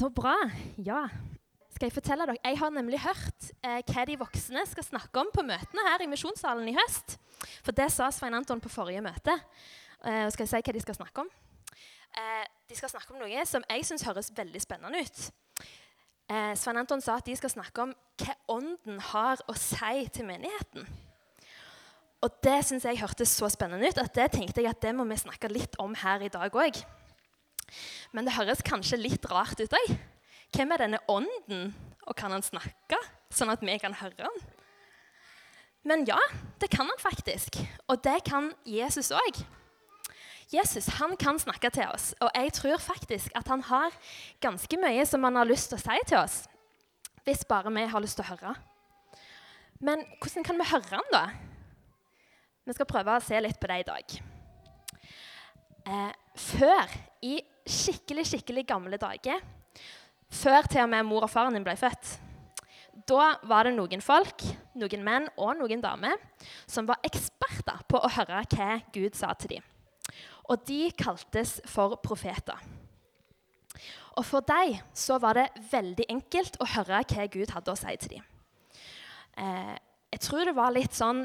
Så bra. Ja. Skal jeg fortelle dere? Jeg har nemlig hørt eh, hva de voksne skal snakke om på møtene her i Misjonssalen i høst. For det sa Svein Anton på forrige møte. Eh, skal jeg si hva de skal snakke om? Eh, de skal snakke om noe som jeg syns høres veldig spennende ut. Eh, Svein Anton sa at de skal snakke om hva Ånden har å si til menigheten. Og det syns jeg hørtes så spennende ut at det tenkte jeg at det må vi snakke litt om her i dag òg. Men det høres kanskje litt rart ut òg. Hvem er denne ånden, og kan han snakke, sånn at vi kan høre han? Men ja, det kan han faktisk. Og det kan Jesus òg. Jesus han kan snakke til oss, og jeg tror faktisk at han har ganske mye som han har lyst til å si til oss, hvis bare vi har lyst til å høre. Men hvordan kan vi høre han, da? Vi skal prøve å se litt på det i dag. Eh, før, i skikkelig, skikkelig gamle dager, før til og med mor og faren din ble født, da var det noen folk, noen menn og noen damer, som var eksperter på å høre hva Gud sa til dem. Og de kaltes for profeter. Og for dem så var det veldig enkelt å høre hva Gud hadde å si til dem. Eh, jeg tror det var litt sånn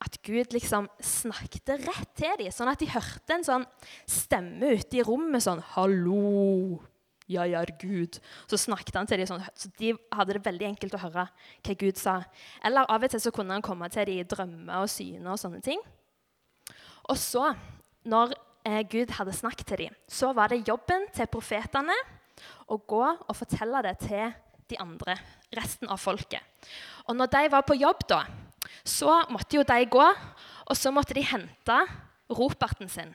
at Gud liksom snakket rett til dem, sånn at de hørte en sånn stemme ute i rommet sånn 'Hallo, jeg er Gud.' Så snakket han til dem sånn, så de hadde det veldig enkelt å høre hva Gud sa. Eller av og til så kunne han komme til dem i drømmer og syner og sånne ting. Og så, når eh, Gud hadde snakket til dem, så var det jobben til profetene å gå og fortelle det til de andre, resten av folket. Og når de var på jobb, da, så måtte jo de gå, og så måtte de hente roperten sin.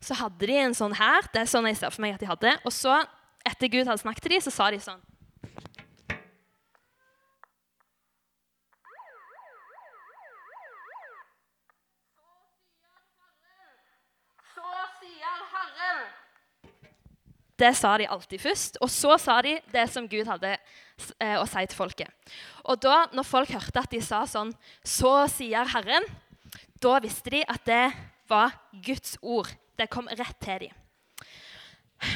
Så hadde de en sånn her. Det er sånn jeg ser for meg at de hadde. Og så, etter Gud hadde snakket til dem, så sa de sånn Det sa de alltid først. Og så sa de det som Gud hadde eh, å si til folket. Og da når folk hørte at de sa sånn Så sier Herren, da visste de at det var Guds ord. Det kom rett til dem.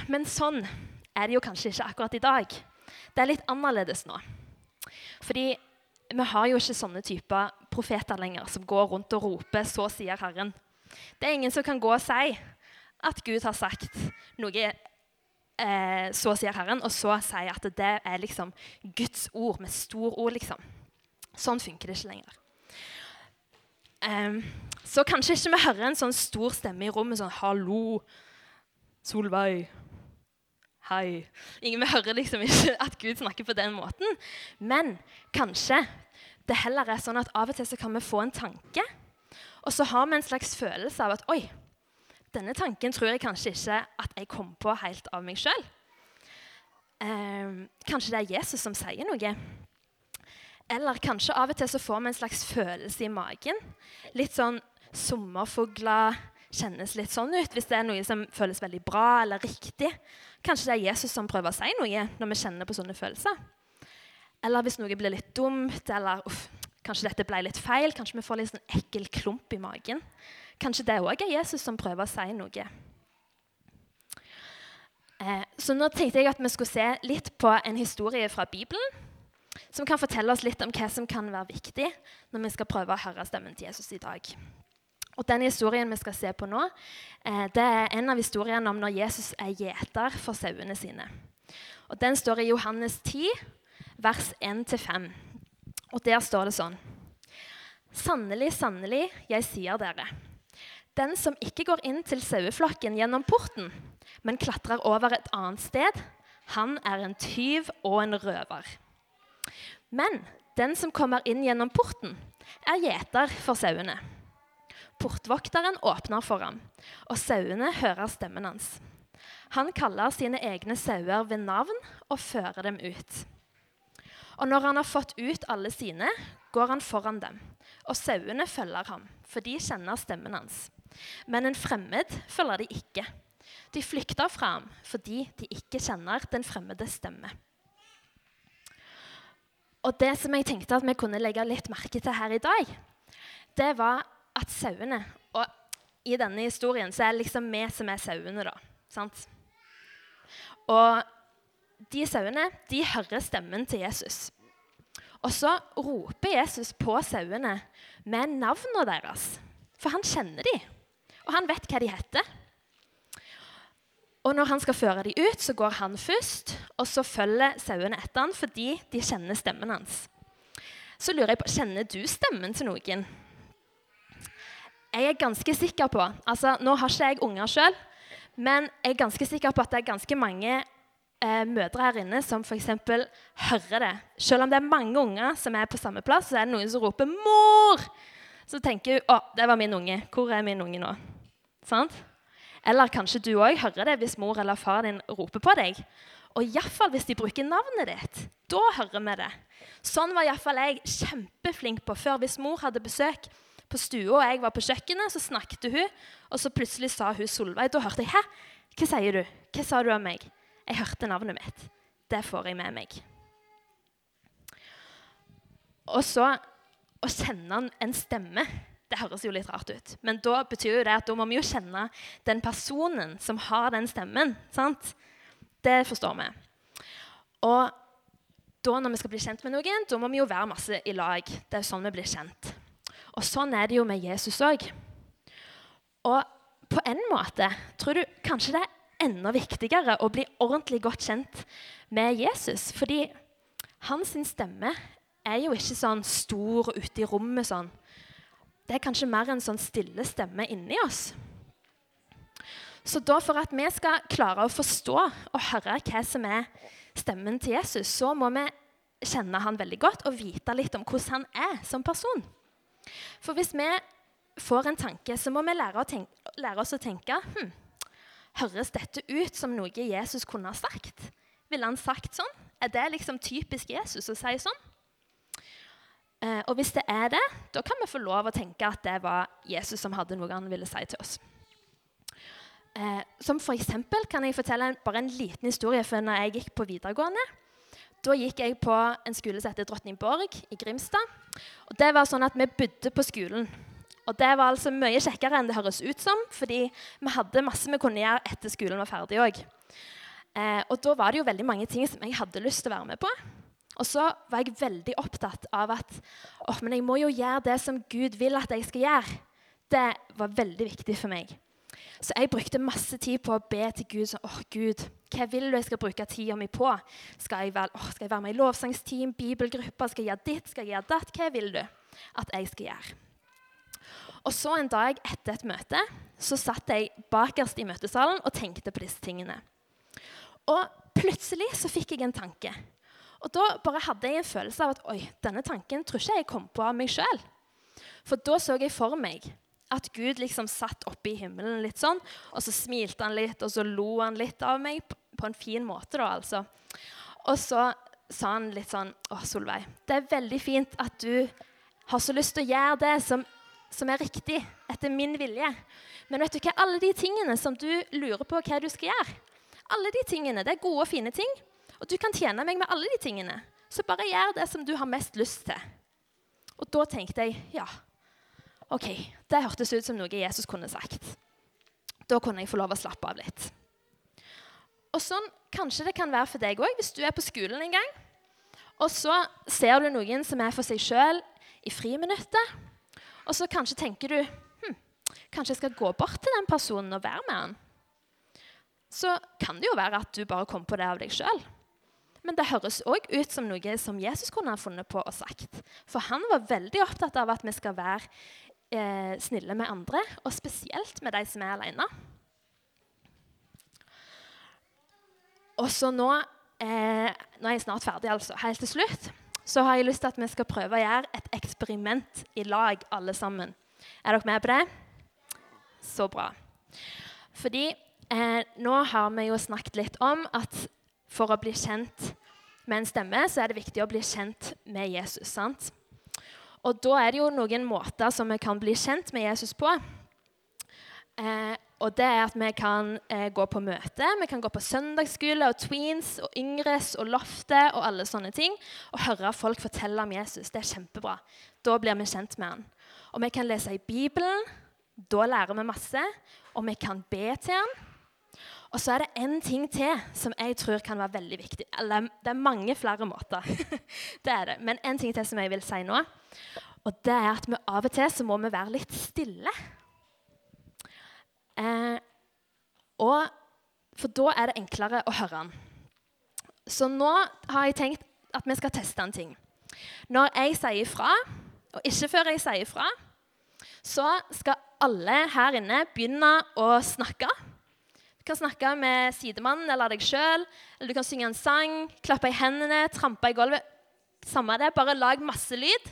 Men sånn er det jo kanskje ikke akkurat i dag. Det er litt annerledes nå. Fordi vi har jo ikke sånne typer profeter lenger som går rundt og roper 'Så sier Herren'. Det er ingen som kan gå og si at Gud har sagt noe eh, så sier Herren, og så sier at det er liksom Guds ord med stor ord, liksom. Sånn funker det ikke lenger. Um, så kanskje ikke vi hører en sånn stor stemme i rommet sånn 'Hallo, Solveig. Hei.' Ingen vi hører liksom ikke at Gud snakker på den måten. Men kanskje det heller er sånn at av og til så kan vi få en tanke, og så har vi en slags følelse av at 'oi, denne tanken tror jeg kanskje ikke at jeg kom på helt av meg sjøl. Eh, kanskje det er Jesus som sier noe. Eller kanskje av og til så får vi en slags følelse i magen. Litt sånn sommerfugler kjennes litt sånn ut hvis det er noe som føles veldig bra eller riktig. Kanskje det er Jesus som prøver å si noe når vi kjenner på sånne følelser. Eller hvis noe blir litt dumt, eller uff, kanskje dette ble litt feil. Kanskje vi får litt sånn ekkel klump i magen. Kanskje det òg er Jesus som prøver å si noe. Eh, så nå tenkte jeg at vi skulle se litt på en historie fra Bibelen som kan fortelle oss litt om hva som kan være viktig når vi skal prøve å høre stemmen til Jesus i dag. Og Den historien vi skal se på nå, eh, det er en av historiene om når Jesus er gjeter for sauene sine. Og Den står i Johannes 10, vers 1-5. Og Der står det sånn Sannelig, sannelig, jeg sier dere. Den som ikke går inn til saueflokken gjennom porten, men klatrer over et annet sted, han er en tyv og en røver. Men den som kommer inn gjennom porten, er gjeter for sauene. Portvokteren åpner for ham, og sauene hører stemmen hans. Han kaller sine egne sauer ved navn og fører dem ut. Og når han har fått ut alle sine, går han foran dem, og sauene følger ham, for de kjenner stemmen hans. Men en fremmed følger de ikke. De flykter fra ham fordi de ikke kjenner den fremmede stemme. Og Det som jeg tenkte at vi kunne legge litt merke til her i dag, det var at sauene Og i denne historien så er det liksom vi som er sauene, da. Sant? Og de sauene de hører stemmen til Jesus. Og så roper Jesus på sauene med navnene deres. For han kjenner dem, og han vet hva de heter. Og når han skal føre dem ut, så går han først, og så følger sauene etter han fordi de kjenner stemmen hans. Så lurer jeg på, Kjenner du stemmen til noen? Jeg er ganske sikker på altså Nå har ikke jeg unger sjøl, men jeg er ganske sikker på at det er ganske mange eh, mødre her inne som f.eks. hører det. Selv om det er mange unger som er på samme plass, så er det noen som roper 'mor'. Så tenker hun 'Å, det var min unge. Hvor er min unge nå?' Sant? Eller kanskje du òg hører det hvis mor eller far din roper på deg. Og iallfall hvis de bruker navnet ditt. Da hører vi det. Sånn var iallfall jeg kjempeflink på før. Hvis mor hadde besøk på stua, og jeg var på kjøkkenet, så snakket hun, og så plutselig sa hun Solveig. Da hørte jeg 'Hæ, hva sier du? Hva sa du om meg?' Jeg hørte navnet mitt. Det får jeg med meg. Og så å kjenne en stemme det høres jo litt rart ut. Men da betyr jo det at da må vi jo kjenne den personen som har den stemmen. sant? Det forstår vi. Og da når vi skal bli kjent med noen, da må vi jo være masse i lag. Det er sånn vi blir kjent. Og sånn er det jo med Jesus òg. Og på en måte tror du kanskje det er enda viktigere å bli ordentlig godt kjent med Jesus. Fordi hans stemme er jo ikke sånn stor ute i rommet sånn det er kanskje mer en sånn stille stemme inni oss. Så da for at vi skal klare å forstå og høre hva som er stemmen til Jesus, så må vi kjenne han veldig godt og vite litt om hvordan han er som person. For hvis vi får en tanke, så må vi lære, tenke, lære oss å tenke hm, Høres dette ut som noe Jesus kunne ha sagt? Ville han sagt sånn? Er det liksom typisk Jesus å si sånn? Eh, og hvis det er det, da kan vi få lov å tenke at det var Jesus som hadde noe han ville si til oss. Eh, som for eksempel kan jeg fortelle en, bare en liten historie. for når jeg gikk på videregående, da gikk jeg på en skole som heter Drottningborg i Grimstad. Og det var sånn at Vi bodde på skolen. Og Det var altså mye kjekkere enn det høres ut som, fordi vi hadde masse vi kunne gjøre etter skolen var ferdig òg. Eh, og da var det jo veldig mange ting som jeg hadde lyst til å være med på. Og så var jeg veldig opptatt av at oh, men jeg må jo gjøre det som Gud vil at jeg skal gjøre. Det var veldig viktig for meg. Så jeg brukte masse tid på å be til Gud sånn, oh, Gud, hva vil du jeg skal bruke tida mi på? Skal jeg, være, oh, skal jeg være med i lovsangsteam, bibelgrupper? Skal jeg gjøre ditt? Skal jeg gjøre datt? Hva vil du at jeg skal gjøre? Og så En dag etter et møte så satt jeg bakerst i møtesalen og tenkte på disse tingene. Og plutselig så fikk jeg en tanke. Og da bare hadde jeg en følelse av at oi, denne tanken tror ikke jeg kom på av meg sjøl. For da så jeg for meg at Gud liksom satt oppe i himmelen litt sånn, og så smilte han litt, og så lo han litt av meg på en fin måte, da, altså. Og så sa han litt sånn Å, Solveig, det er veldig fint at du har så lyst til å gjøre det som, som er riktig, etter min vilje. Men vet du hva, alle de tingene som du lurer på hva du skal gjøre, alle de tingene, det er gode og fine ting. Og du kan tjene meg med alle de tingene. Så bare gjør det som du har mest lyst til. Og da tenkte jeg ja, OK, det hørtes ut som noe Jesus kunne sagt. Da kunne jeg få lov å slappe av litt. Og sånn kanskje det kan være for deg òg, hvis du er på skolen en gang. Og så ser du noen som er for seg sjøl i friminuttet. Og så kanskje tenker du hm, kanskje jeg skal gå bort til den personen og være med han. Så kan det jo være at du bare kom på det av deg sjøl. Men det høres òg ut som noe som Jesus kunne ha funnet på og sagt. For han var veldig opptatt av at vi skal være eh, snille med andre, og spesielt med de som er alene. Og så nå, eh, nå er jeg snart ferdig, altså. Helt til slutt så har jeg lyst til at vi skal prøve å gjøre et eksperiment i lag, alle sammen. Er dere med på det? Så bra. Fordi eh, nå har vi jo snakket litt om at for å bli kjent med en stemme, så er det viktig å bli kjent med Jesus. sant? Og da er det jo noen måter som vi kan bli kjent med Jesus på. Eh, og det er at vi kan eh, gå på møte, vi kan gå på søndagsskole og tweens og Yngres og Loftet og alle sånne ting. Og høre folk fortelle om Jesus. Det er kjempebra. Da blir vi kjent med han. Og vi kan lese i Bibelen. Da lærer vi masse. Og vi kan be til han. Og så er det en ting til som jeg tror kan være veldig viktig. Eller det er mange flere måter. det er det. Men en ting til som jeg vil si nå. Og det er at vi av og til så må vi være litt stille. Eh, og, for da er det enklere å høre han. Så nå har jeg tenkt at vi skal teste en ting. Når jeg sier ifra, og ikke før jeg sier ifra, så skal alle her inne begynne å snakke. Du kan snakke med sidemannen eller deg sjøl, eller du kan synge en sang, klappe i hendene, trampe i gulvet. Samme det, bare lag masse lyd.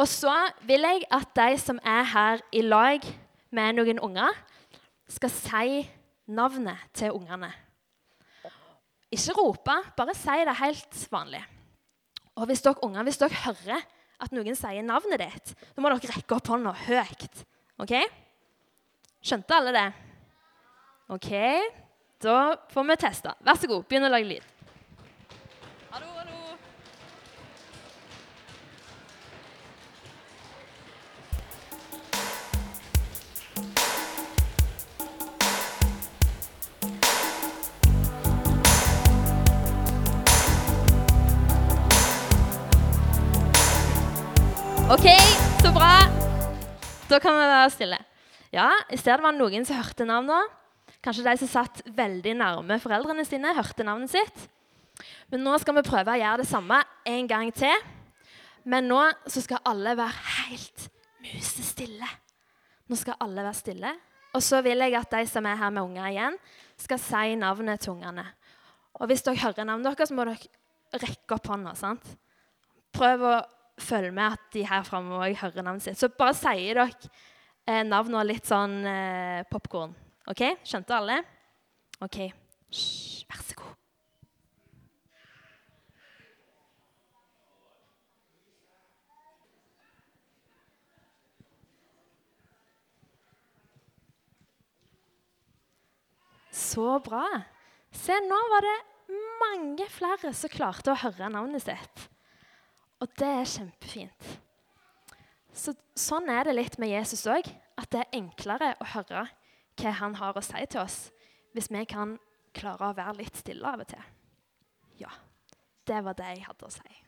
Og så vil jeg at de som er her i lag med noen unger, skal si navnet til ungene. Ikke rope, bare si det helt vanlig. Og hvis dere unger, hvis dere hører at noen sier navnet ditt, så må dere rekke opp hånda høyt. Ok? Skjønte alle det? Ok, da får vi teste. Vær så god, begynn å lage lyd. OK, så bra. Da kan vi være stille. Ja, I stedet var det noen som hørte navnet. Kanskje de som satt veldig nærme foreldrene sine, hørte navnet sitt. Men nå skal vi prøve å gjøre det samme en gang til. Men nå så skal alle være helt musestille. Nå skal alle være stille. Og så vil jeg at de som er her med unger igjen, skal si navnet til ungene. Og hvis dere hører navnet deres, så må dere rekke opp hånda. sant? Prøv å følge med at de her framme òg hører navnet sitt. Så bare sier dere eh, navnet litt sånn eh, popkorn. OK? Skjønte alle? OK. Hysj, vær så god. Så bra. Se, nå var det mange flere som klarte å høre navnet sitt. Og det er kjempefint. Så, sånn er det litt med Jesus òg. At det er enklere å høre hva han har å si til oss, hvis vi kan klare å være litt stille av og til. Ja, det var det jeg hadde å si.